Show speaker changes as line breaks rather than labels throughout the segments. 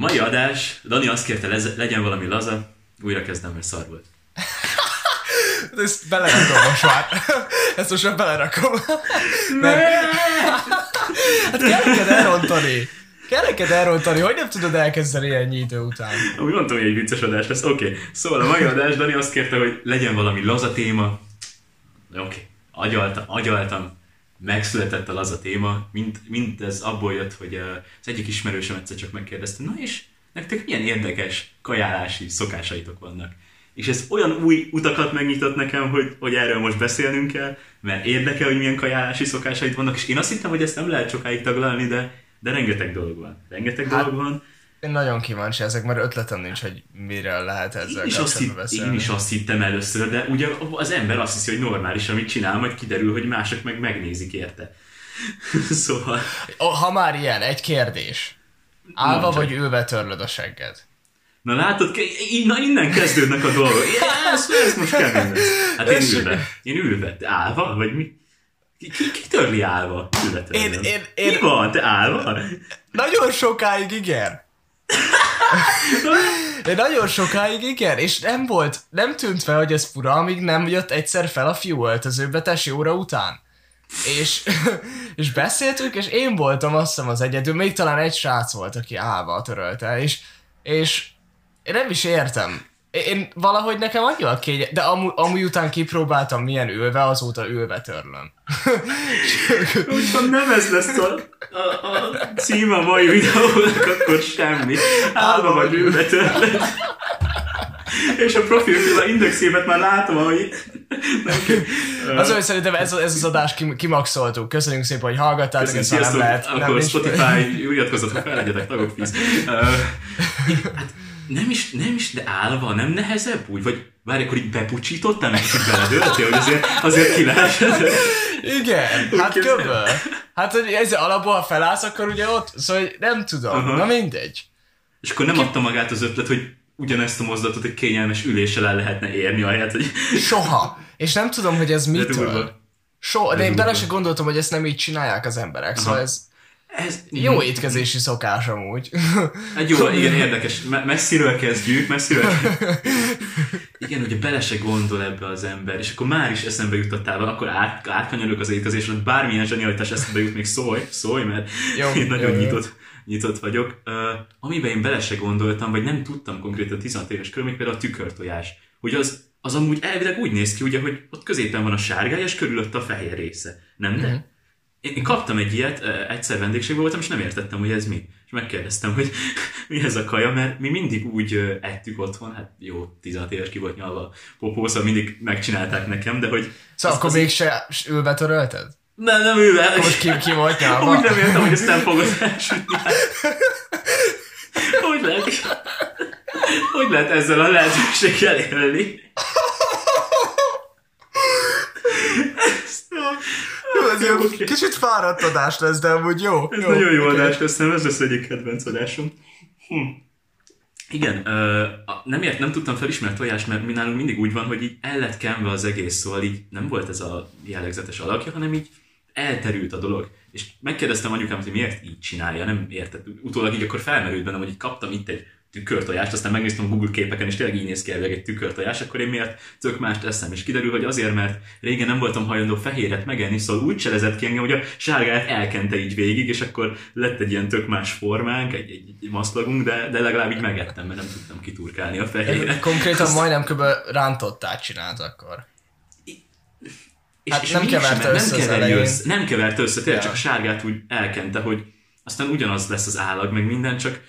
Mai adás, Dani azt kérte, lez- legyen valami laza, újra kezdem, mert szar volt.
Ezt belerakom most már. Ezt most már belerakom. Mert... Hát kell neked elrontani. Kell neked elrontani, hogy nem tudod elkezdeni ennyi idő után.
Úgy mondtam, hogy egy vicces adás lesz. Oké, okay. szóval a mai adás, Dani azt kérte, hogy legyen valami laza téma. Oké, okay. agyaltam, agyaltam, megszületett a laza téma. Mind, mindez abból jött, hogy az egyik ismerősöm egyszer csak megkérdezte, na és nektek milyen érdekes kajálási szokásaitok vannak? És ez olyan új utakat megnyitott nekem, hogy, hogy erről most beszélnünk kell, mert érdekel, hogy milyen kajálási szokásait vannak, és én azt hittem, hogy ezt nem lehet sokáig taglalni, de, de rengeteg dolog van. Rengeteg hát, dolog van.
Én nagyon kíváncsi ezek, mert ötletem nincs, hogy mire lehet ezzel
én is, azt hitt, beszélni. én is azt hittem először, de ugye az ember azt hiszi, hogy normális, amit csinál, majd kiderül, hogy mások meg megnézik érte. szóval...
Ha már ilyen, egy kérdés. Állva vagy ülve törlöd a segged?
Na látod, na innen kezdődnek a dolgok. Ez, ez most kemény. Hát én ülve. Én ülve. Állva? Vagy mi? Ki, ki, ki törli állva? Ülve
én, én, én,
Mi van? Te állva?
Nagyon sokáig igen. De nagyon sokáig igen, és nem volt, nem tűnt fel, hogy ez fura, amíg nem jött egyszer fel a fiú öltözőbe tesi óra után. És, és beszéltünk, és én voltam azt hiszem az egyedül, még talán egy srác volt, aki állva törölte, és, és én nem is értem. Én valahogy nekem annyira kénye, de amú, amúgy után kipróbáltam milyen ülve, azóta ülve törlöm.
Úgyhogy nem ez lesz a, a, a cím a mai videónak, akkor semmi. Állva vagy ülve törlöm. És a profilfilm indexémet már látom, ahogy...
Az, hogy szerintem ez, ez az adás kim, kimaxoltuk. Köszönjük szépen, hogy hallgattátok, ezt nem lehet.
Akkor nem Spotify, iratkozzatok fel, legyetek tagok. Uh, hát nem is, nem is, de állva, nem nehezebb úgy? Vagy várj, akkor így bepucsítottál, meg így beledöltél, hogy azért, azért ki leheted?
Igen, hát köböl. Hát, hogy ez alapból, ha felállsz, akkor ugye ott, szóval nem tudom, uh-huh. na mindegy.
És akkor nem ki... adta magát az ötlet, hogy ugyanezt a mozdulatot egy kényelmes üléssel el lehetne érni, ahelyett, hogy...
Soha. És nem tudom, hogy ez mitől. Soha, de, de én bele se gondoltam, hogy ezt nem így csinálják az emberek, Aha. szóval ez ez jó étkezési szokás amúgy.
Egy jó, igen, érdekes. Messziről kezdjük, messziről Igen, ugye bele se gondol ebbe az ember, és akkor már is eszembe jutottál, akkor át, átkanyarok az étkezésre, bármilyen zsenialitás eszembe jut, még szólj, szólj, mert jó, én nagyon jó, nyitott, jó. nyitott vagyok. Uh, amiben én bele se gondoltam, vagy nem tudtam konkrétan 16 éves körül, például a tükörtojás. Hogy az, az amúgy elvileg úgy néz ki, ugye, hogy ott középen van a sárgány, és körülött a fehér része. Nem, de? Mm-hmm én kaptam egy ilyet, egyszer vendégségben voltam, és nem értettem, hogy ez mi. És megkérdeztem, hogy mi ez a kaja, mert mi mindig úgy ettük otthon, hát jó, 16 éves ki volt nyalva a popó, szóval mindig megcsinálták nekem, de hogy...
Szóval akkor az... mégse ülve törölted?
Nem, nem ülve.
Akkor most ki, ki volt nyalva?
Úgy nem értem, hogy ezt nem fogod elsütni. Hogy lehet? Hogy lehet ezzel a lehetőséggel élni?
ez jó, okay. kicsit fáradt adás lesz, de amúgy jó.
Ez jó, nagyon jó okay. adás lesz, nem? Ez lesz egyik kedvenc adásom. Hm. Igen, uh, nem ért, nem tudtam felismerni tojást, mert mi nálunk mindig úgy van, hogy így el lett kenve az egész, szóval így nem volt ez a jellegzetes alakja, hanem így elterült a dolog. És megkérdeztem anyukámat, hogy miért így csinálja, nem értett. Utólag így akkor felmerült bennem, hogy így kaptam itt egy tükörtojást, aztán megnéztem a Google képeken, és tényleg így néz ki egy tükörtojás, akkor én miért tök mást eszem. És kiderül, hogy azért, mert régen nem voltam hajlandó fehéret megenni, szóval úgy cselezett ki engem, hogy a sárgát elkente így végig, és akkor lett egy ilyen tök más formánk, egy, egy, egy maszlagunk, de, de legalább így megettem, mert nem tudtam kiturkálni a fehéret.
Konkrétan Azt... majdnem kb. rántottát csinált akkor.
És, hát és nem keverte össze, nem keverte össze, nem keverte össze, tényleg ja. csak a sárgát úgy elkente, hogy aztán ugyanaz lesz az állag, meg minden, csak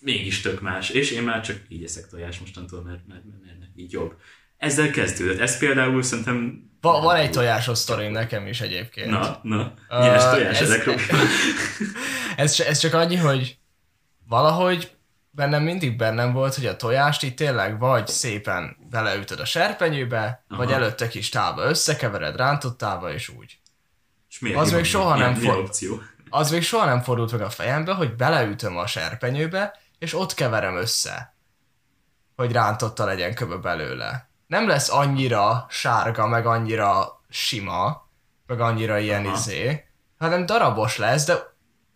mégis tök más, és én már csak így eszek tojás mostantól, mert, mert, mert, mert így jobb. Ezzel kezdődött. Ez például szerintem...
Va, van egy tojásos sztorim nekem is egyébként.
Na, na, nyers uh, tojás ez, ezekről.
ez, ez csak annyi, hogy valahogy bennem mindig bennem volt, hogy a tojást itt tényleg vagy szépen beleütöd a serpenyőbe, Aha. vagy előtte kis tálba összekevered rántottálba, és úgy. És miért az még soha nem for... Az még soha nem fordult meg a fejembe, hogy beleütöm a serpenyőbe, és ott keverem össze, hogy rántotta legyen köbö belőle. Nem lesz annyira sárga, meg annyira sima, meg annyira ilyen Aha. izé, hanem darabos lesz, de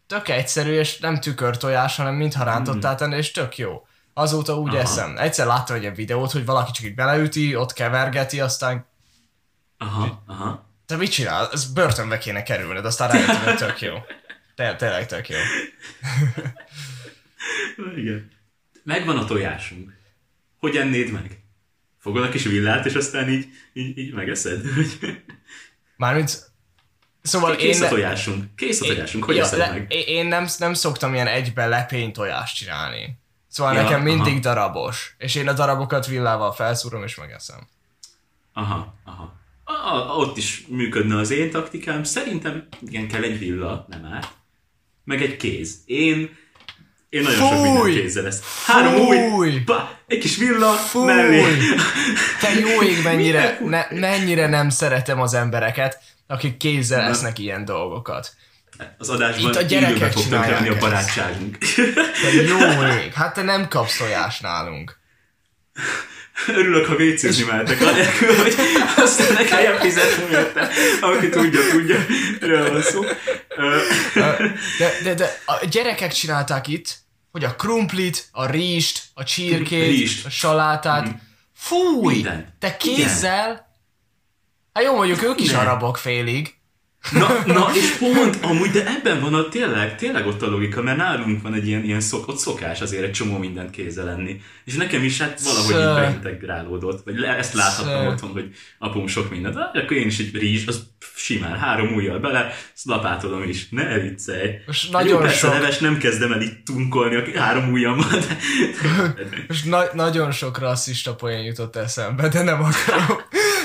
tök egyszerű, és nem tükörtojás, hanem mintha rántottál tenni, és tök jó. Azóta úgy
Aha.
eszem. Egyszer láttam egy videót, hogy valaki csak így beleüti, ott kevergeti, aztán
Aha, aha.
te mit csinál? Ez börtönbe kéne kerülned, aztán rájöttem, hogy tök jó. Te, tényleg tök jó.
Igen. Megvan a tojásunk. Hogy ennéd meg? Fogod a kis villát, és aztán így, így, így megeszed?
Mármint, szóval
Kész
én...
a tojásunk. Kész a tojásunk. Hogy
ja, le,
meg?
én- Én nem, nem szoktam ilyen egybe lepény tojást csinálni. Szóval
Ja,
nekem mindig
aha.
darabos. És én a darabokat villával felszúrom és megeszem.
Aha, aha. A, a, ott is működne az én taktikám. Szerintem igen, kell egy villa, nem árt. Meg egy kéz. Én én nagyon sok
Fúj!
minden kézzel lesz. Három új, pa, egy kis villa,
Fúj!
mellé.
Te jó ég, mennyire, ne, mennyire nem szeretem az embereket, akik kézzel esznek ilyen dolgokat.
Az adásban
Itt a gyerekek csinálják
a barátságunk.
Te jó ég, hát te nem kapsz tojás nálunk.
Örülök, ha vécézni mehetek, anélkül, hogy aztán ne kelljen fizetni érte. Aki tudja, tudja, erről van szó.
De, de, de a gyerekek csinálták itt, hogy a krumplit, a rizst, a csirkét,
Rizst.
a salátát. Fúj!
Mindent.
Te kézzel? Hát jó, mondjuk ők is
Nem.
arabok félig.
Na, na, és pont, amúgy, de ebben van a tényleg, tényleg ott a logika, mert nálunk van egy ilyen, ilyen szok, ott szokás azért egy csomó mindent kézzel lenni. És nekem is hát valahogy így beintegrálódott, vagy le, ezt láthattam otthon, hogy apum sok mindent. Ah, akkor én is egy rizs, az simán, három ujjal bele, azt lapátolom is. Ne viccelj.
Most
Jó,
nagyon
persze,
sok-
leves nem kezdem el így tunkolni a három ujjammal, de...
Most na- nagyon sok rasszista poén jutott eszembe, de nem akarom.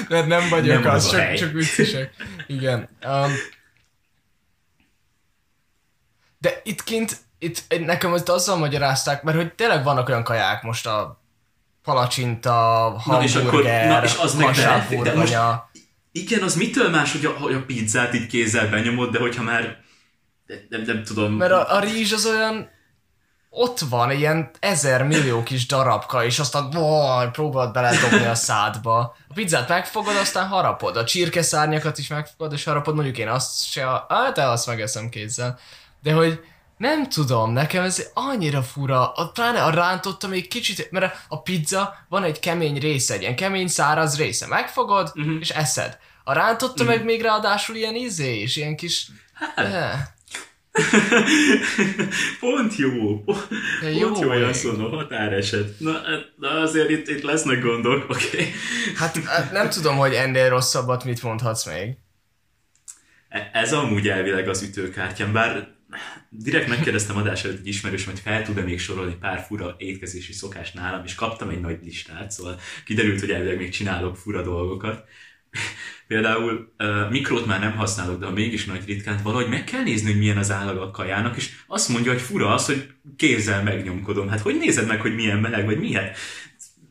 Mert nem vagyok
Nem
az,
az
csak, csak viccesek. Igen. Um, de itt kint, itt nekem ezt azzal magyarázták, mert hogy tényleg vannak olyan kaják most a palacsinta,
Na, és akkor-
hamburger,
na, és az meg belefér, de most-. Igen, az mitől más, hogy a, hogy a pizzát így kézzel benyomod, de hogyha már nem, nem, nem tudom.
Mert a, a rizs az olyan ott van, ilyen ezer millió kis darabka, és aztán boh, próbálod beledobni a szádba. A pizzát megfogod, aztán harapod. A csirkeszárnyakat is megfogod, és harapod. Mondjuk én azt se, hát azt megeszem kézzel. De hogy nem tudom, nekem ez annyira fura, a, pláne a rántotta még kicsit, mert a- pizza van egy kemény része, egy ilyen kemény száraz része, megfogod,
Mhm.
uh-huh. és eszed. A rántotta meg még ráadásul ilyen izé, és ilyen kis...
Hát. Pont jó. Pont
De
jó,
jó
jó
ég.
szóló határeset. Na, na azért itt, itt lesznek gondok, oké. Okay.
Hát nem tudom, hogy ennél rosszabbat mit mondhatsz még.
E, Ez amúgy elvileg az ütőkártyám, bár direkt megkérdeztem adás előtt egy ismerősöm, hogy fel tud-e még sorolni pár fura étkezési szokás nálam, és kaptam egy nagy listát, szóval kiderült, hogy elvileg még csinálok fura dolgokat. Például uh, mikrót már nem használok, de ha mégis nagy ritkán, valahogy meg kell nézni, hogy milyen az állag a kajának, és azt mondja, hogy fura az, hogy kézzel megnyomkodom. Hát hogy nézed meg, hogy milyen meleg, vagy milyen?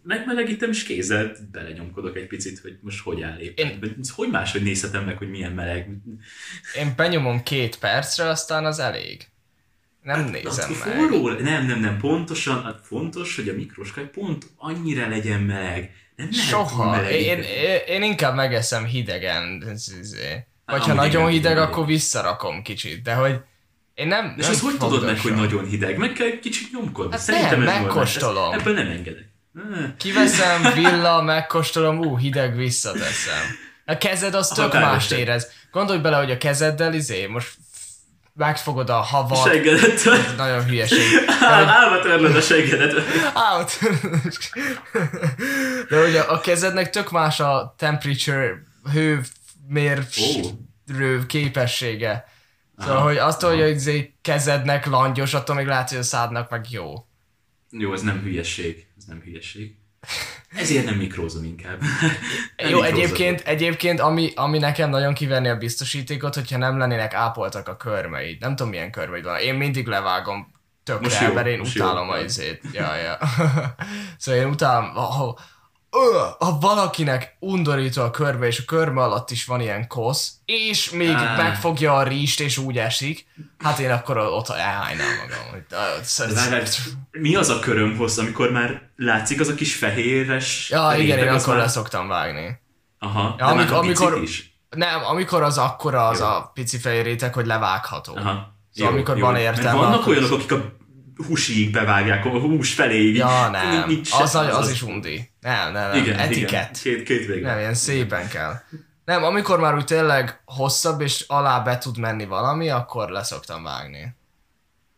Megmelegítem, és kézzel belenyomkodok egy picit, hogy most hogy áll éppen. Én... Hogy máshogy nézhetem meg, hogy milyen meleg?
Én benyomom két percre, aztán az elég. Nem nézem
Hát,
meg.
Forró, nem, nem, nem, pontosan, hát fontos, hogy a mikroskaj pont annyira legyen meleg. Nem lehet
Soha. Én, én, én inkább megeszem hidegen. Vagy ha nagyon hideg,
igen.
akkor visszarakom kicsit. De hogy én nem
És
nem
azt hogy tudod meg, hogy nagyon hideg? Meg kell kicsit nyomkodni.
Hát
Szerintem
nem, megkóstolom.
Ebből nem engedek.
Kiveszem, villa, megkóstolom, ú, hideg, visszateszem. A kezed az tök mást érez. Gondolj bele, hogy a kezeddel, izé, most megfogod a havat,
Seggedet.
nagyon hülyeség.
Ál- Álva törlöd a seggedet.
Out. De hogy a, kezednek tök más a temperature hőmérő képessége. Szóval, hogy azt, hogy izé kezednek langyos, attól még látsz, hogy a szádnak meg jó.
Jó, ez nem hülyeség. Ez nem hülyeség. Ezért nem mikrózom inkább. Nem
Jó,
mikrózom.
egyébként, egyébként ami, ami nekem nagyon kivenni a biztosítékot, hogyha nem lennének ápoltak a körmeid. Nem tudom, milyen körmeid van. Én mindig levágom
Most
tökre,
jó,
mert én
most jó.
utálom a izét. Ja, ja. szóval én utálom, ö, ha valakinek undorító a körbe, és a körme alatt is van ilyen kosz, és még
Á.
megfogja a ríst, és úgy esik, hát én akkor ott elhánynám magam. Hogy,
várjál, mi az a körömhossz, amikor már látszik az a kis fehéres
Ja, igen, én
az
akkor
már-
leszoktam vágni.
Aha,
Ja,
de
amikor,
is.
nem, amikor az akkora az
Jó.
a pici fehér réteg, hogy levágható.
Aha.
Szóval amikor van
Mert
értelme,
vannak
akkor-
olyanok, akik a húsig bevágják, a hús feléig.
Ja, nem.
Nincs-
Az, az, az is undi. Nem, nem, nem.
Igen,
Etikett.
igen. Két, két vége.
Nem, ilyen szépen kell. Nem, amikor már úgy tényleg hosszabb és alá be tud menni valami, akkor leszoktam vágni.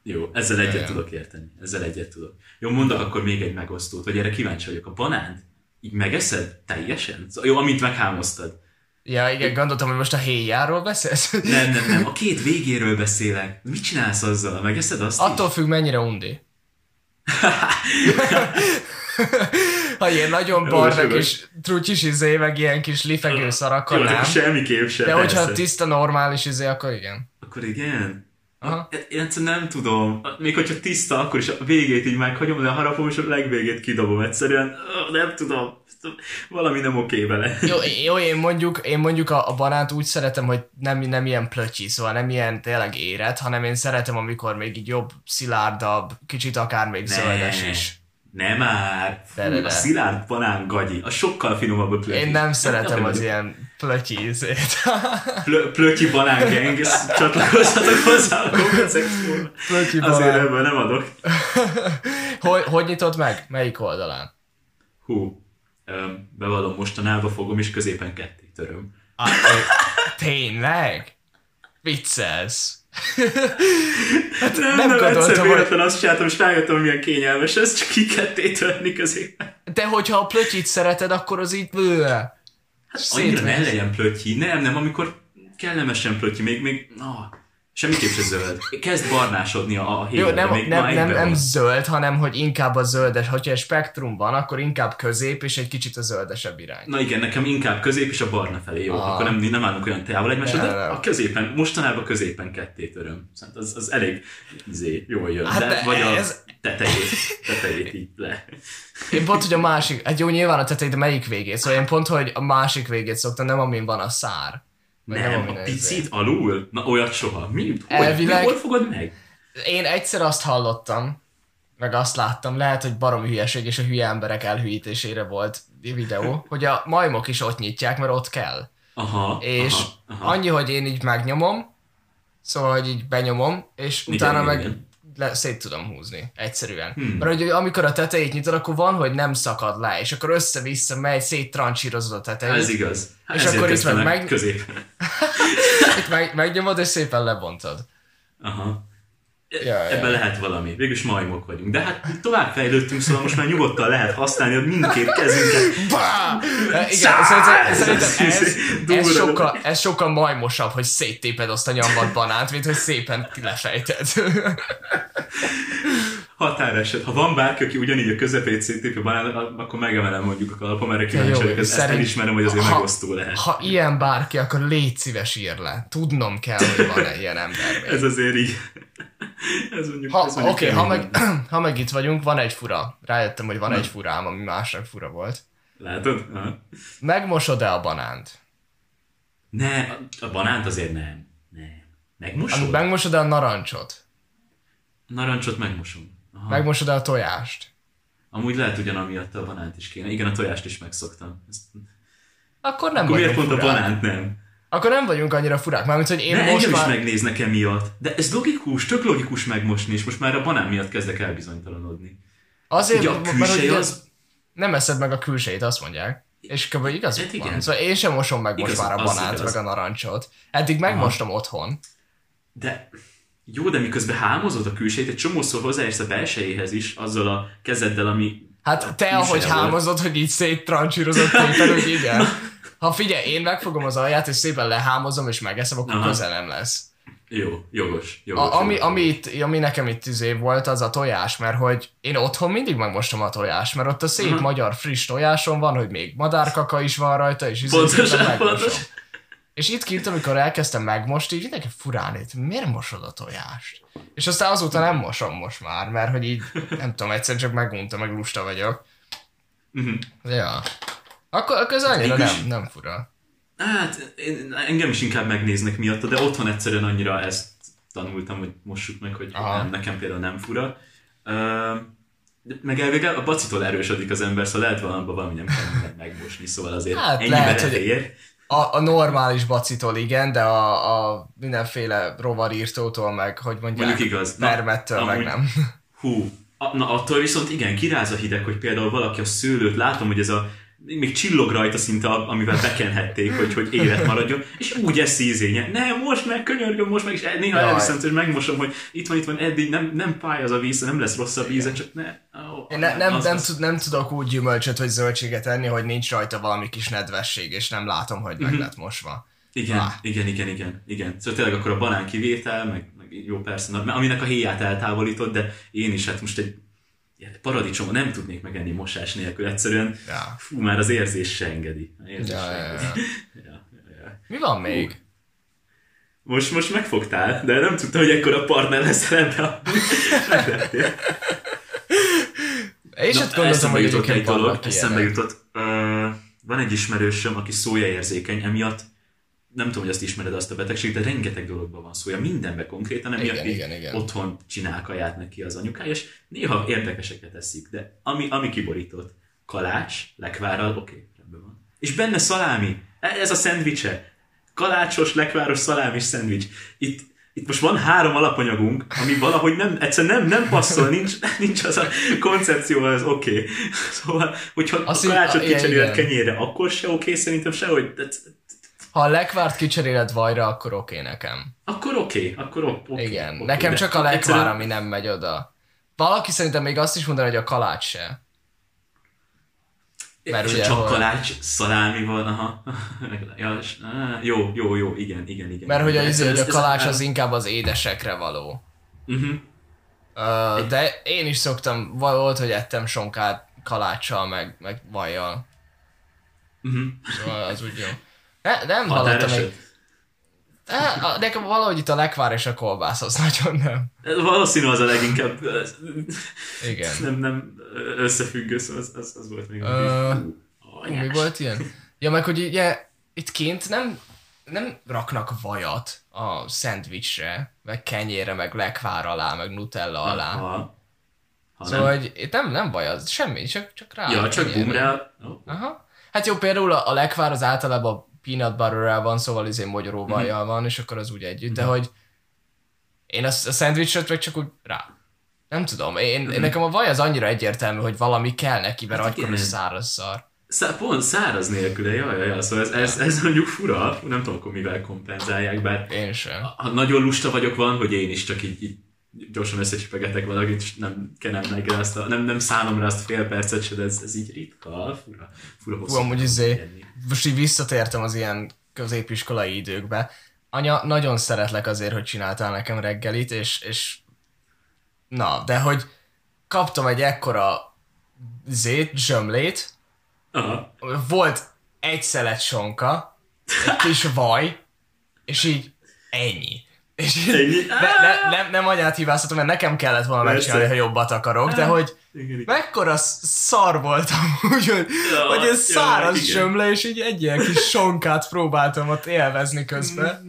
Jó, ezzel egyet
Igen.
tudok érteni. Ezzel egyet tudok. Jó, mondok akkor még egy megosztót, hogy erre kíváncsi vagyok. A banánt így megeszed teljesen? Jó, amint meghámoztad.
Ja, igen, gondoltam, hogy most a héjáról beszélsz.
Nem, nem, nem. A két végéről beszélek. Mit csinálsz azzal? Megeszed azt
Attól
is?
függ, mennyire undi. ha ilyen nagyon barna kis trutyis izé, meg ilyen kis lifegő szar, akkor
Jó,
nem.
semmiképp sem.
De hogyha
persze.
tiszta, normális izé, akkor igen.
Akkor igen?
Aha.
Én egyszerűen nem tudom. Még hogyha tiszta, akkor is a végét így meghagyom, de harapom, és a legvégét kidobom. Egyszerűen nem tudom. Valami nem oké vele.
Jó, jó én mondjuk, én mondjuk a, a banánt úgy szeretem, hogy nem, nem ilyen plöcsi, szóval nem ilyen tényleg éret, hanem én szeretem, amikor még így jobb, szilárdabb, kicsit akár még zöldes is.
Nem már. Fú. A szilárd banán gagyi. A sokkal finomabb a plöty.
Én nem szeretem az ilyen plöcsi izét.
Plö- plötyi banán gang, csatlakozhatok hozzá a.
Plötyi
Azért
banán.
ebből nem adok.
hogy, hogy nyitod meg? Melyik oldalán?
Hú, bevallom, mostanában fogom, és középen ketté töröm.
Ah, tényleg? Viccelsz.
Hát nem,
nem
nem, egyszer
hogy-
véletlen azt csináltam, és rájöttem, hogy milyen kényelmes ez, csak ki ketté törni középen.
De hogyha a plötyit szereted, akkor az így... Bő.
Hát Annyira ne legyen plötyi. Nem, nem, amikor kellemesen plötyi, még, még, ah, semmiképp se zöld. Kezd barnásodni a, a
Jó, nem,
még
nem, nem, nem zöld, hanem hogy inkább a zöldes. Hogyha egy spektrum van, akkor inkább közép és egy kicsit a zöldesebb irány.
Na igen, nekem inkább közép és a barna felé jó.
Ah.
Akkor nem, nem állunk olyan távol egymásra, de a középen, mostanában középen ketté töröm. Szóval az, az elég izé, jól jön.
Hát
de,
de
vagy a
ez-
tetejét, tetejét így le.
Én pont, hogy a másik, hát jó, nyilván a tetejét, de melyik végét? Szóval én pont, hogy a másik végét szoktam, nem amin van a szár.
Nem,
amin
a picit alul? Na olyat soha. Mi? Hogy?
Elvileg-
Hol fogod meg?
Én egyszer azt hallottam, meg azt láttam, lehet, hogy baromi hülyeség és a hülye emberek elhűítésére volt videó, hogy a majmok is ott nyitják, mert ott kell.
Aha,
És
aha, aha.
annyi, hogy én így megnyomom, szóval, hogy így benyomom, és
Igen,
utána
igen,
meg
igen.
Le, szét tudom húzni, egyszerűen.
Hmm.
Mert hogy amikor a tetejét nyitod, akkor van, hogy nem szakad le, és akkor össze-vissza megy, széttrancsírozod a tetejét.
Ez igaz. Hát
És
ezért
akkor itt meg
meg- középen.
Itt meg, megnyomod, és szépen lebontod.
Aha.
Ja, ja.
Ebben lehet valami. Végülis majmok vagyunk. De hát tovább fejlődtünk, szóval most már nyugodtan lehet használni a mindkét kezünket.
Bá! E, Igen, szerintem, szerintem ez, ez, sokkal, ez sokkal majmosabb, hogy széttéped azt a nyomvat banánt, mint hogy szépen lefejted.
Határeset. Ha van bárki, aki ugyanígy a közepét széttépő banán, akkor megemelem mondjuk a kalapom, erre kíváncsi vagyok. Ezt,
szerint-
elismerem, hogy azért
ha-
megosztó lehet.
Ha ilyen bárki, akkor légy szíves ír le. Tudnom kell, hogy van-e ilyen ember. még.
Ez azért így. Ez mondjuk,
Ha,
ez mondjuk
oké, ha, meg, ha meg itt vagyunk, van egy fura. Rájöttem, hogy van egy furám, ami másnak fura volt.
Látod? Aha.
Megmosod-e a banánt?
Ne, a, banánt azért nem. Nem. Megmosod?
Megmosod-e a narancsot?
Narancsot megmosom. Aha.
Megmosod-e a tojást?
Amúgy lehet ugyanamiatt a banánt is kéne. Igen, a tojást is megszoktam. Ezt...
Akkor nem
Akkor miért pont a banánt nem?
Akkor nem vagyunk annyira furák, mármint, hogy én
De
most
engem
már...
is megnéznek emiatt. De ez logikus, tök logikus megmosni, és most már a banán miatt kezdek elbizonytalanodni.
Azért,
Ugye a
mert
külseje
ugye
az...
nem eszed meg a külsejét, azt mondják. És kb. igazuk
Hát igen.
van. Szóval én sem mosom meg most
Igaz,
már a banánt,
igaz.
meg a narancsot. Eddig megmostam otthon.
De jó, de miközben hámozod a külsejét, egy csomószor hozzáérsz a belsejéhez is, azzal a kezeddel, ami...
Hát te, ahogy
volt.
hámozod, hogy így széttrancsírozott tépen, hogy igen. Ha figyelj, én megfogom az alját, és szépen lehámozom, és megeszem, akkor
Aha.
közel nem lesz.
Jó, jogos, jogos.
A, ami,
jogos.
ami, itt, ami nekem itt izé volt, az a tojás, mert hogy én otthon mindig megmostom a tojást, mert ott a szép
Aha.
magyar friss tojáson van, hogy még madárkaka is van rajta, és izé
Pontosan, pontosan.
És itt kint, amikor elkezdtem megmosni, így mindenki furán itt, miért mosod a tojást? És aztán azóta nem mosom most már, mert hogy így, nem tudom, egyszer csak megunta, meg lusta vagyok.
Mhm.
Ja. Akkor, akkor ez annyira nem, nem fura.
Hát, én, engem is inkább megnéznek miatta, de otthon egyszerűen annyira ezt tanultam, hogy mossuk meg, hogy
Aha.
nem, nekem például nem fura. De meg elvégül a bacitól erősödik az ember, szóval lehet valamiben valami nem kell megmosni, szóval azért
Hát
ennyi
lehet, hogy-. A, a normális bacitól igen, de a, a mindenféle rovarírtótól meg, hogy mondják,
Mondjuk igaz. Na,
permettől meg
amúgy-
nem.
Hú, a, na attól viszont igen, kiráz a hideg, hogy például valaki a szőlőt, látom, hogy ez a még csillog rajta szinte, amivel bekenhették, hogy, hogy élet maradjon, és úgy eszi ízénye. Nem, most meg, könyörgöm, most meg, és néha elviszem, hogy megmosom, hogy itt van, itt van, eddig nem, nem pály az a víz, nem lesz rosszabb íze, csak ne. Oh,
Én ne, nem,
az-
nem,
az-
tud, nem tudok úgy gyümölcsöt vagy zöldséget enni, hogy nincs rajta valami kis nedvesség, és nem látom, hogy meg lett mosva.
Igen,
Ah.
igen, igen, igen, igen. Szóval tényleg akkor a banán kivétel, meg, meg jó persze, na, aminek a héját eltávolított, de én is hát most egy ilyen paradicsom nem tudnék megenni mosás nélkül, egyszerűen
Ja.
fú, már az érzés se engedi. Érzés
Ja,
se engedi.
ja.
Ja, ja, ja.
Mi van még?
Most, most megfogtál, de nem tudta, hogy ekkor a partner leszel ebbe a...
Is
Na,
azt gondoltam,
jutott egy dolog, eszembe jutott. Ö, van egy ismerősöm, aki szójaérzékeny, emiatt nem tudom, hogy azt ismered azt a betegség, de rengeteg dologban van szója, mindenben konkrétan, emiatt
Igen, igen, igen.
otthon csinál kaját neki az anyukája, és néha érdekeseket eszik, de ami, ami kiborított, kalács, lekvárral, oké, rendben van. És benne szalámi, ez a szendvicse, kalácsos, lekváros szalámis szendvics. Itt, itt most van három alapanyagunk, ami valahogy nem, egyszerűen nem, nem passzol, nincs, nincs az a koncepció, az oké. Okay. Szóval, hogyha
Azt
a kalácsot kicseréled kenyérre, akkor se oké, okay, szerintem sehogy. De,
Ha a lekvárt kicseréled vajra, akkor oké nekem.
akkor oké, okay, akkor oké. Okay,
Igen,
okay,
nekem
de
csak a lekvár,
egyszerűen-
ami nem megy oda. Valaki szerintem még azt is mondaná, hogy a kalács se. Mert
és
ugye,
csak
hol-
kalács, szalámi van, aha. ja, és, á, jó, jó, jó, igen, igen, igen.
Mert hogy a,
Ez-
izé, hogy
ez-
a kalács az inkább az édesekre való.
Mhm.
Uh, de én is szoktam, volt, hogy ettem sonkát kaláccsal, meg, meg vajjal.
Mhm.
Szóval az úgy jó. Ne, nem hallottam még. A- Nekem valahogy itt a lekvár és a kolbász, az nagyon nem.
Valószínű az a leginkább
Igen.
nem, nem összefüggő, szóval az, az, az volt még.
Ö,
Hú,
mi volt ilyen? Ja, meg hogy ugye itt kint nem, nem raknak vajat a szendvicsre, meg kenyére, meg lekvár alá, meg nutella alá.
Ha, ha
Szóval,
nem.
hogy itt nem, nem vaj az, semmi, csak, csak rá.
Ja, csak bumrá. Oh.
Aha. Hát jó, például a, a lekvár az általában peanut butter van, szóval izé mogyoróvajjal van, és akkor az úgy együtt, de hogy én a, a szendvicsöt meg csak úgy rá. Nem tudom, én, én nekem a vaj az annyira egyértelmű, hogy valami kell neki, mert
Hát
akkor száraz szar.
Szá, pont száraz nélküle, jaj, jaj, jaj, szóval ez, ez, ez mondjuk fura, nem tudom akkor mivel kompenzálják, bár
Én sem.
ha nagyon lusta vagyok van, hogy én is csak így, így gyorsan összecsipegetek valakit, és nem kenem meg azt a, nem, nem szánom rá azt fél percet se, de ez, ez így ritka, fura, fura hosszú.
Hú, amúgy izé, most így visszatértem az ilyen középiskolai időkbe. Anya, nagyon szeretlek azért, hogy csináltál nekem reggelit, és, és na, de hogy kaptam egy ekkora zét, zsömlét,
Aha.
volt egy szelet sonka, egy kis vaj, és így ennyi. És ne, ne, nem, nem anyát hibáztatom, mert nekem kellett volna megcsinálni, ha jobbat akarok, de hogy
Igen, igen.
mekkora sz- szar voltam, úgy, hogy,
Ja,
hogy ez
ja,
száraz
igen.
zsömle, és így egy ilyen kis sonkát próbáltam ott élvezni közben.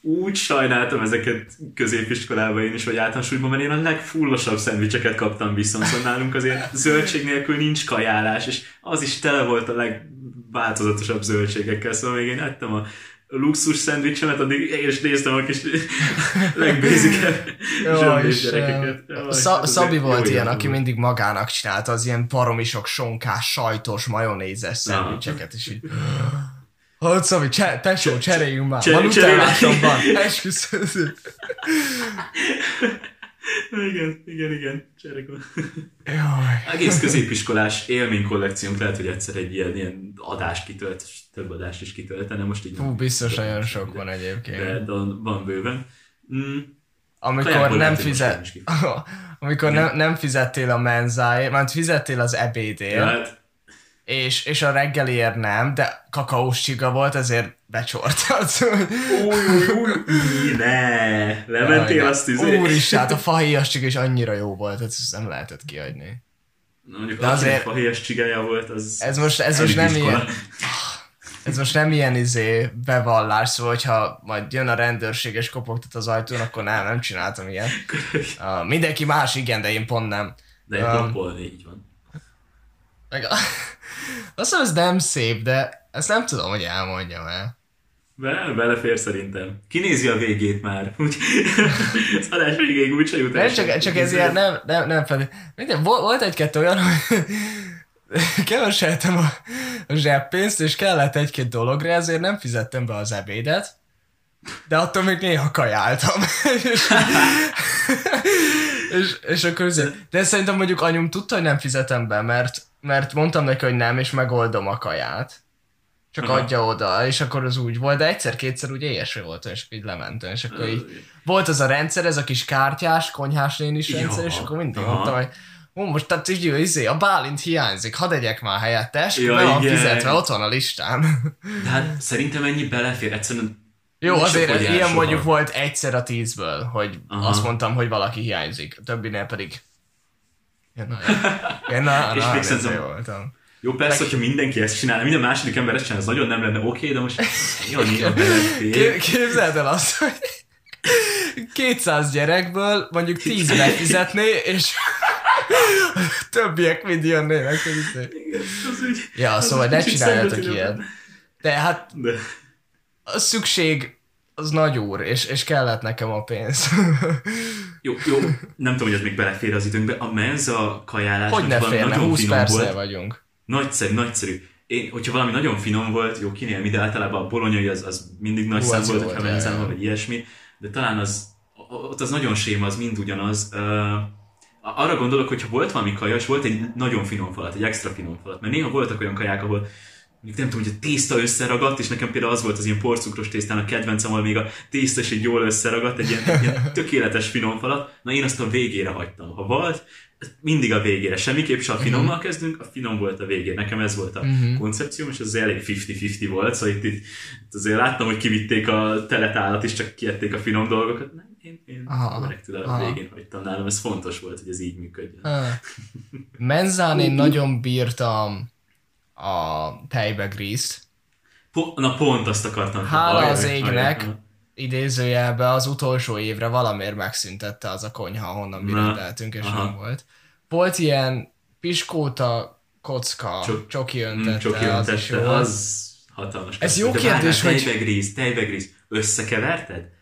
Úgy sajnáltam ezeket középiskolában én is, vagy általánosúlyban, mert én a legfullosabb szendvicseket kaptam viszont, szóval nálunk azért zöldség nélkül nincs kajálás, és az is tele volt a legváltozatosabb zöldségekkel, szóval még én ettem a luxus szendvicsemet, addig én is néztem a kis legbézikebb gyerekeket. Jaj,
Sza-
hát
Szabi volt
jó
ilyen, aki mindig magának csinálta az ilyen baromi sok sonkás, sajtos, majonézes szendvicseket, és így... Hogy Szabi, cse- tesó, cseréljünk már.
Cseré-
Van utálásomban. Esküszöm.
Igen, igen, igen. Cserek van.
Jaj.
Egész középiskolás élménykollekciónk lehet, hogy egyszer egy ilyen, ilyen adást kitölt, és több adást is kitöltene, most így
Hú, biztos nagyon sok van egyébként.
De, de van bőven. Mm,
Amikor nem fizet... Amikor nem, nem fizettél a menzáért, mert fizettél az ebédért,
tehát,
és, és a reggeliért nem, de kakaós csiga volt, ezért becsortad.
új, új, új, ne, lementél
Jaj,
azt izé.
Úristen, hát a fahéjas csiga is annyira jó volt, hát ezt nem lehetett kiadni.
Na, mondjuk
De
az,
azért-
azért... a héjas csigája volt, az...
Ez most, ez most nem
elitiskola.
ilyen, ez most nem ilyen izé bevallás, szóval hogyha majd jön a rendőrség és kopogtat az ajtón, akkor nem, nem csináltam ilyet. Uh, mindenki más igen, de én pont nem.
De egy
Um,
így van.
Meg a... Azt hiszem, ez nem szép, de Ezt nem tudom, hogy elmondjam el.
Be, belefér szerintem. Kinézi a végét már. Az adás végéig úgyse jut
Nem, csak, csak ez ilyen nem, nem, nem pedig. Minden, volt, volt egy-kettő olyan, hogy keveseltem a, a zseppénzt, és kellett egy-két dologra, ezért nem fizettem be az ebédet, de attól még néha kajáltam. és, és, és akkor azért, de szerintem mondjuk anyum tudta, hogy nem fizetem be, mert, mert mondtam neki, hogy nem, és megoldom a kaját. Csak
Aha.
adja oda, és akkor az úgy volt, de egyszer-kétszer úgy éjesre volt, és így lementem, és akkor így volt az a rendszer, ez a kis kártyás, konyhás
Ja.
rendszer, és akkor mindig
Aha.
mondtam, hogy Ó, most tehát így, izé, a Bálint hiányzik, hadd egyek már helyette, és
Ja, igen.
fizetve, ott van a listán.
De hát szerintem ennyi belefér. Egyszerűen
Jó, azért ilyen
fogyás
mondjuk
soha.
volt egyszer a tízből, hogy
Aha.
azt mondtam, hogy valaki hiányzik, a többinél pedig... Na, ja, na,
És
na,
még
ez
szerintem-
jó voltam.
Jó, persze, hogyha mindenki ezt csinálna, minden második ember ezt csinálna, az nagyon nem lenne oké, de most.
Kép- Képzeld el azt, hogy 200 gyerekből mondjuk 10 befizetné, és többiek mind jönnének. izé.
Az úgy,
Ja, szóval ne csináljatok ilyet. De hát
De,
a szükség az nagy úr, és, és kellett nekem a pénz.
jó, jó, nem tudom, hogy ez még belefér az időnkbe. A menza kajálás,
hogy ne férne,
nagyon
20
finom volt.
vagyunk.
Nagyszerű, nagyszerű. Én, hogyha valami nagyon finom volt, jó, kinél mi, de általában a bolonyai az, az mindig nagy
Hú,
szám volt, hogyha
ja.
vagy ilyesmi, de talán az, ott az nagyon séma, az mind ugyanaz. Uh, arra gondolok, hogyha volt valami kaja, és volt egy nagyon finom falat, egy extra finom falat, mert néha voltak olyan kaják, ahol mondjuk nem tudom, hogy a tészta összeragadt, és nekem például az volt az ilyen porcukros tésztán a kedvencem, ahol még a tészta is így jól összeragadt, egy ilyen, egy ilyen tökéletes finom falat, na én azt a végére hagytam. Ha volt, mindig a végére. Semmiképp se a finommal kezdünk, a finom volt a végén. Nekem ez volt a koncepcióm, és az elég 50-50 volt, szóval itt, itt, itt azért láttam, hogy kivitték a teletálat, és csak kiették a finom dolgokat. Nem, én, én
Aha,
korrektül a
aha.
végén hagytam nálam, ez fontos volt, hogy ez így működjön.
Ah. Menzán én nagyon bírtam a tejbe grízt.
Po- na pont azt akartam.
Hála az égnek,
ajaj.
idézőjelbe az utolsó évre valamiért megszüntette az a konyha, honnan mi rendeltünk, és
aha.
nem volt. Volt ilyen piskóta kocka,
Csok-
csoki
Mm,
öntette,
Csoki
az
öntette,
jó. volt.
az hatalmas.
Ez jó kérdés, hogy-
Tejbegríz, tejbegríz. Összekeverted?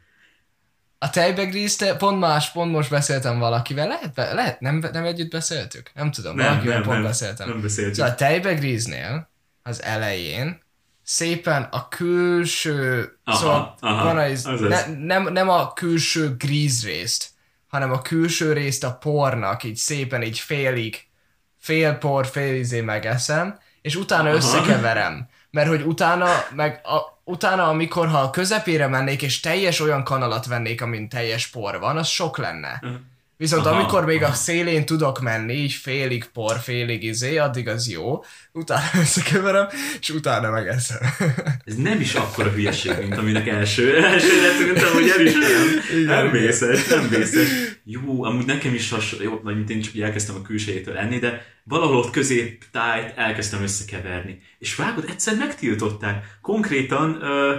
A tejbegrízt, te- pont más, pont most beszéltem valakivel, lehet, be- lehet nem, nem együtt beszéltük? Nem tudom,
Nem,
valakivel
nem,
pont
nem,
beszéltem.
nem beszéltük.
Szóval a tejbegríznél az elején szépen a külső,
Aha,
szóval
aha,
van az,
azaz.
ne, nem, nem a külső gríz részt, hanem a külső részt a pornak így szépen így félig, fél por, fél izé megeszem, és utána
Aha.
összekeverem. Mert hogy utána, meg a, utána, amikor ha a közepére mennék, és teljes olyan kanalat vennék, amin teljes por van, az sok lenne. Viszont
Aha,
amikor még
aha.
a szélén tudok menni, így félig por, félig izé, addig az jó, utána összekeverem, és utána megeszem.
Ez nem is akkora hülyeség, mint aminek első, első tűntem, hogy elismerem.
Igen,
Nem
igen.
vészes, nem vészes. Jó, amúgy nekem is hasonló, jó, vagy mint én csak elkezdtem a külsejétől enni, de valahol ott középtájt elkezdtem összekeverni. És vágod, egyszer megtiltották. Konkrétan ö,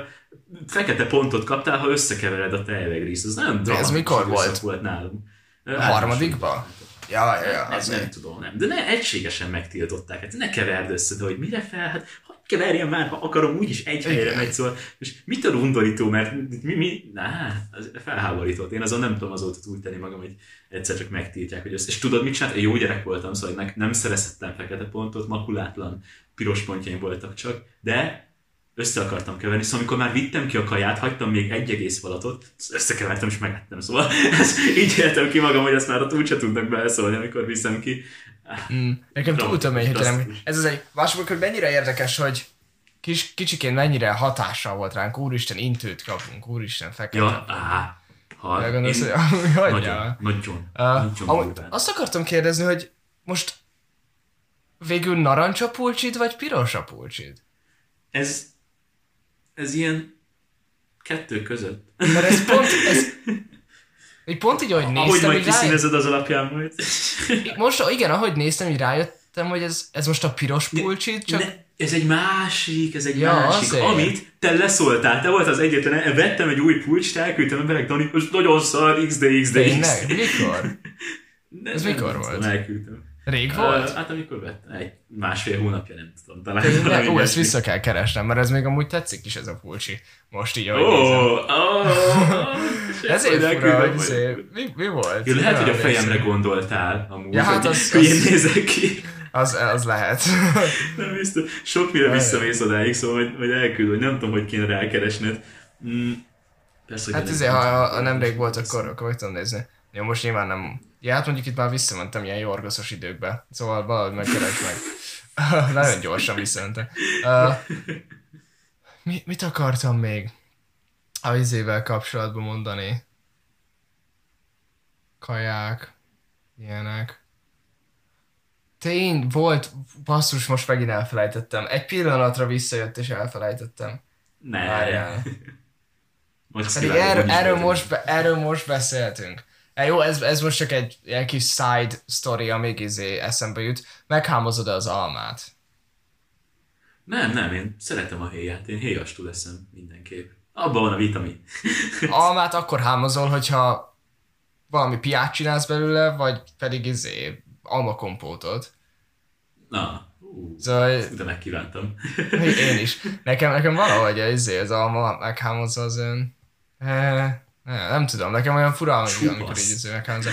fekete pontot kaptál, ha összekevered a tejvegrízt. Ez nagyon dramatikus
mikor
időszak
volt?
volt nálunk.
A harmadikba? Ja, ja, ja,
Ez nem tudom, nem. De ne, egységesen megtiltották. Hát ne keverd össze, de hogy mire fel? Hát hogy keverjem már, ha akarom, úgyis egy helyre
Igen.
megy, szóval. Most mit a undorító, mert mi, mi, na, az felháborított. Én azon nem tudom azóta úgy tenni magam, hogy egyszer csak megtiltják, hogy össze. És tudod, mit csinált? Én jó gyerek voltam, szóval ne, nem szerezhettem fekete pontot, makulátlan piros pontjaim voltak csak, de össze akartam keverni, szóval amikor már vittem ki a kaját, hagytam még egy egész falatot, összekevertem és megettem, szóval ez, így éltem ki magam, hogy ezt már ott úgyse tudnak beleszólni, amikor viszem ki.
Mm. Nekem túl
Dramatikus,
tömény, hogy nem.
drasztikus.
Ez az egy, hogy mennyire érdekes, hogy kis, kicsikén mennyire hatással volt ránk, úristen, intőt kapunk, úristen, fekete.
Ja, á, ha,
Elgondolsz,
én-
hogy
nagyon, nagyon,
Uh,
nagyon
amúgy azt akartam kérdezni, hogy most végül narancs a pulcsid, vagy piros a pulcsid?
Ez, ez ilyen kettő között.
Mert ez pont, ez, így pont így, ahogy
Ahogy
néztem,
majd
így ráj...
kiszínezed az alapján majd.
most, igen, ahogy néztem, így rájöttem, hogy ez, ez most a piros pulcsid, csak...
Ne, ez egy másik, ez egy
Ja,
másik,
azért.
amit te leszóltál, te volt az egyetlen, vettem egy új pulcst, elküldtem emberek, Dani, most nagyon szar, XD, XD,
Tényleg?
XD.
Mikor?
Ne-
Ez mikor volt?
Elküldtem.
Rég volt?
Uh, hát amikor vettem, egy másfél hónapja, nem tudom, talán.
Ó, ezt vissza kell keresnem, mert ez még amúgy tetszik is ez a pulcsi. Most így, ahogy nézem.
ó, ó,
Ezért fura, hogy izé, mi, mi volt?
Ja, lehet, hogy a fejemre
rész?
gondoltál, amúgy,
Ja, hát az-
hogy én nézek ki.
Az, az lehet.
Nem biztos. Sok mire visszamész odáig, szóval hogy, hogy elküld, hogy nem tudom, hogy kéne rákeresned. Mm, persze,
Hát izé, ha, ha nemrég volt, akkor, akkor meg tudom nézni. Jó, most nyilván nem. Ja, hát mondjuk itt már visszamentem ilyen jorgoszos időkbe. Szóval valahogy megkeres meg. Nagyon gyorsan visszamentem. Uh, mi, mit akartam még a izével kapcsolatban mondani? Kaják, ilyenek. Tény, volt, basszus, most megint elfelejtettem. Egy pillanatra visszajött és elfelejtettem.
Ne.
Várjál.
Most
Pedig erről, erről, most, be, erről most beszéltünk. E, jó, ez, ez most csak egy ilyen kis side story, amíg izé eszembe jut. Meghámozod az almát.
Nem, nem, én szeretem a héját. Én héjastú leszem mindenképp. Abban van a vitamin.
Almát akkor hámozol, hogyha valami piát csinálsz belőle, vagy pedig izé almakompótot.
Na, ú,
Szóval
de megkívántam.
én is. Nekem, nekem valahogy izé, az alma meghámozza az ön... E, nem, nem tudom, nekem olyan fura, amikor, így meghámozza.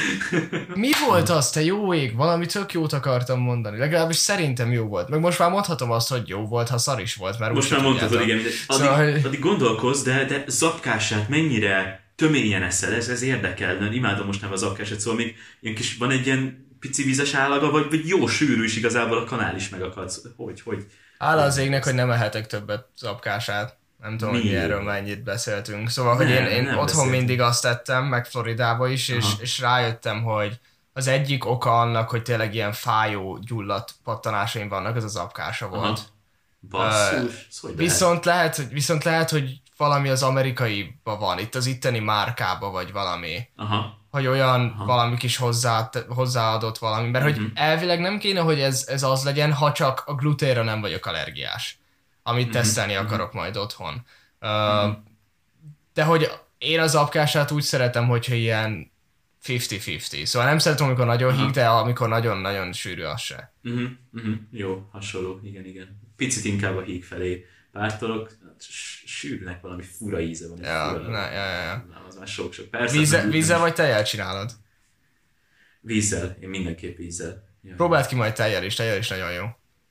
Mi volt az, te jó ég? Valami tök jót akartam mondani. Legalábbis szerintem jó volt. Meg most már mondhatom azt, hogy jó volt, ha szar is volt, mert
Most már mondtad,
tudjátok.
igen, addig,
Szóval, hogy-
addig gondolkozz, de, de zapkását mennyire töményen eszel, ez, ez érdekel, de imádom most nem a zapkását, szóval még ilyen kis, van egy ilyen pici vízes állaga, vagy, vagy jó sűrű is igazából a kanál is megakadsz. Hogy, hogy?
Áll az égnek, hogy nem ehetek többet zapkását. Nem tudom, hogy mi
Miért?
erről mennyit beszéltünk. Szóval, hogy
Nem,
én, én
nem
otthon
beszéltünk.
mindig azt tettem, meg Floridába is, és,
Aha.
és rájöttem, hogy az egyik oka annak, hogy tényleg ilyen fájó, gyulladt pattanásaim vannak, ez az apkása volt.
Basszus, uh, hogy
Viszont lehet, hogy, viszont lehet, hogy valami az amerikaiba van, itt az itteni márkába, vagy valami.
Aha.
hogy olyan Aha. valami kis hozzá, hozzáadott valami, mert hogy
Mhm.
elvileg nem kéne, hogy ez, ez az legyen, ha csak a gluténra nem vagyok allergiás, amit
Mhm.
tesztelni akarok majd otthon. Uh, de hogy én az apkását úgy szeretem, hogyha ilyen 50-50. Szóval nem szeretem, amikor nagyon
Aha.
híg, de amikor nagyon-nagyon sűrű, az se.
Uh-huh, uh-huh. Jó, hasonló, igen, igen. Picit inkább a híg felé pártolok, sűrűnek valami fura íze van.
Ja,
fura,
ja, ja, ja.
Az már sok-sok. Persze,
Vízzel, vízzel vagy tejjel csinálod?
Vízzel, én mindenképp vízzel. Ja.
Próbáld ki majd tejjel is, tejjel is nagyon jó.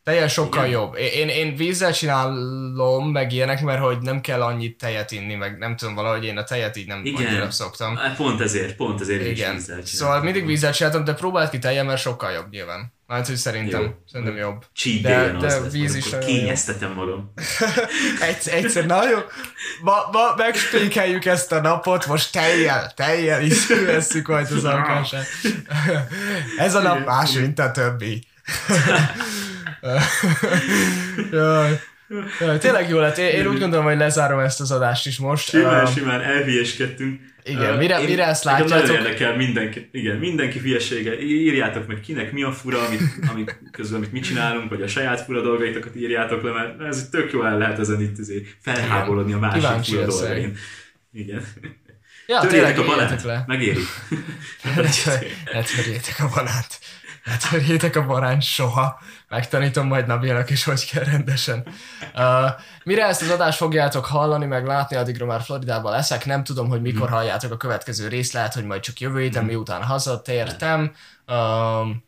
Tejjel sokkal
Igen?
jobb. Én, én, vízzel csinálom, meg ilyenek, mert hogy nem kell annyit tejet inni, meg nem tudom, valahogy én a tejet így nem
Igen.
annyira szoktam.
Hát Pont ezért, pont ezért én is
Igen.
vízzel csinálom.
Szóval mindig vízzel csináltam, de próbáld ki tejjel, mert sokkal jobb nyilván. Hát, hogy szerintem,
Jó.
szerintem jobb.
Cheat
De- de
az lesz,
víz
majd,
is jó.
kényeztetem magam.
Egyszer, egyszer nagyon, ma, ma megspékeljük ezt a napot, most tejjel, tejjel is vesszük majd az alkását. Ez a nap más, mint a többi. Jaj. Jaj, tényleg jó lett. Én, én úgy gondolom, hogy lezárom ezt az adást is most.
Simán,
Um,
simán elhülyeskedtünk.
igen, mire-
én-
mire ezt látjátok-
Nagyon érdekel mindenki, igen, mindenki hülyesége. Írjátok meg kinek mi a fura, amit, amit közben amit mi csinálunk, vagy a saját fura dolgaitokat írjátok le, mert ez tök jól el lehet ezen itt izé felháborodni a másik
Kíváncsi
fura dolgain. Igen.
Ja,
Törjétek a banánt, megéri.
Ne törjétek a banánt. Ne törjétek a banánt soha. Megtanítom majd Nabilnak is, hogy kell rendesen. Uh, mire ezt az adást fogjátok hallani, meg látni, addigra már Floridában leszek. Nem tudom, hogy mikor halljátok a következő részt, lehet, hogy majd csak jövő héten, miután hazatértem. Um,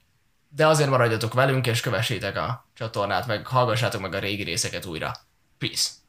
de azért maradjatok velünk, és kövessétek a csatornát, meg hallgassátok meg a régi részeket újra. Peace!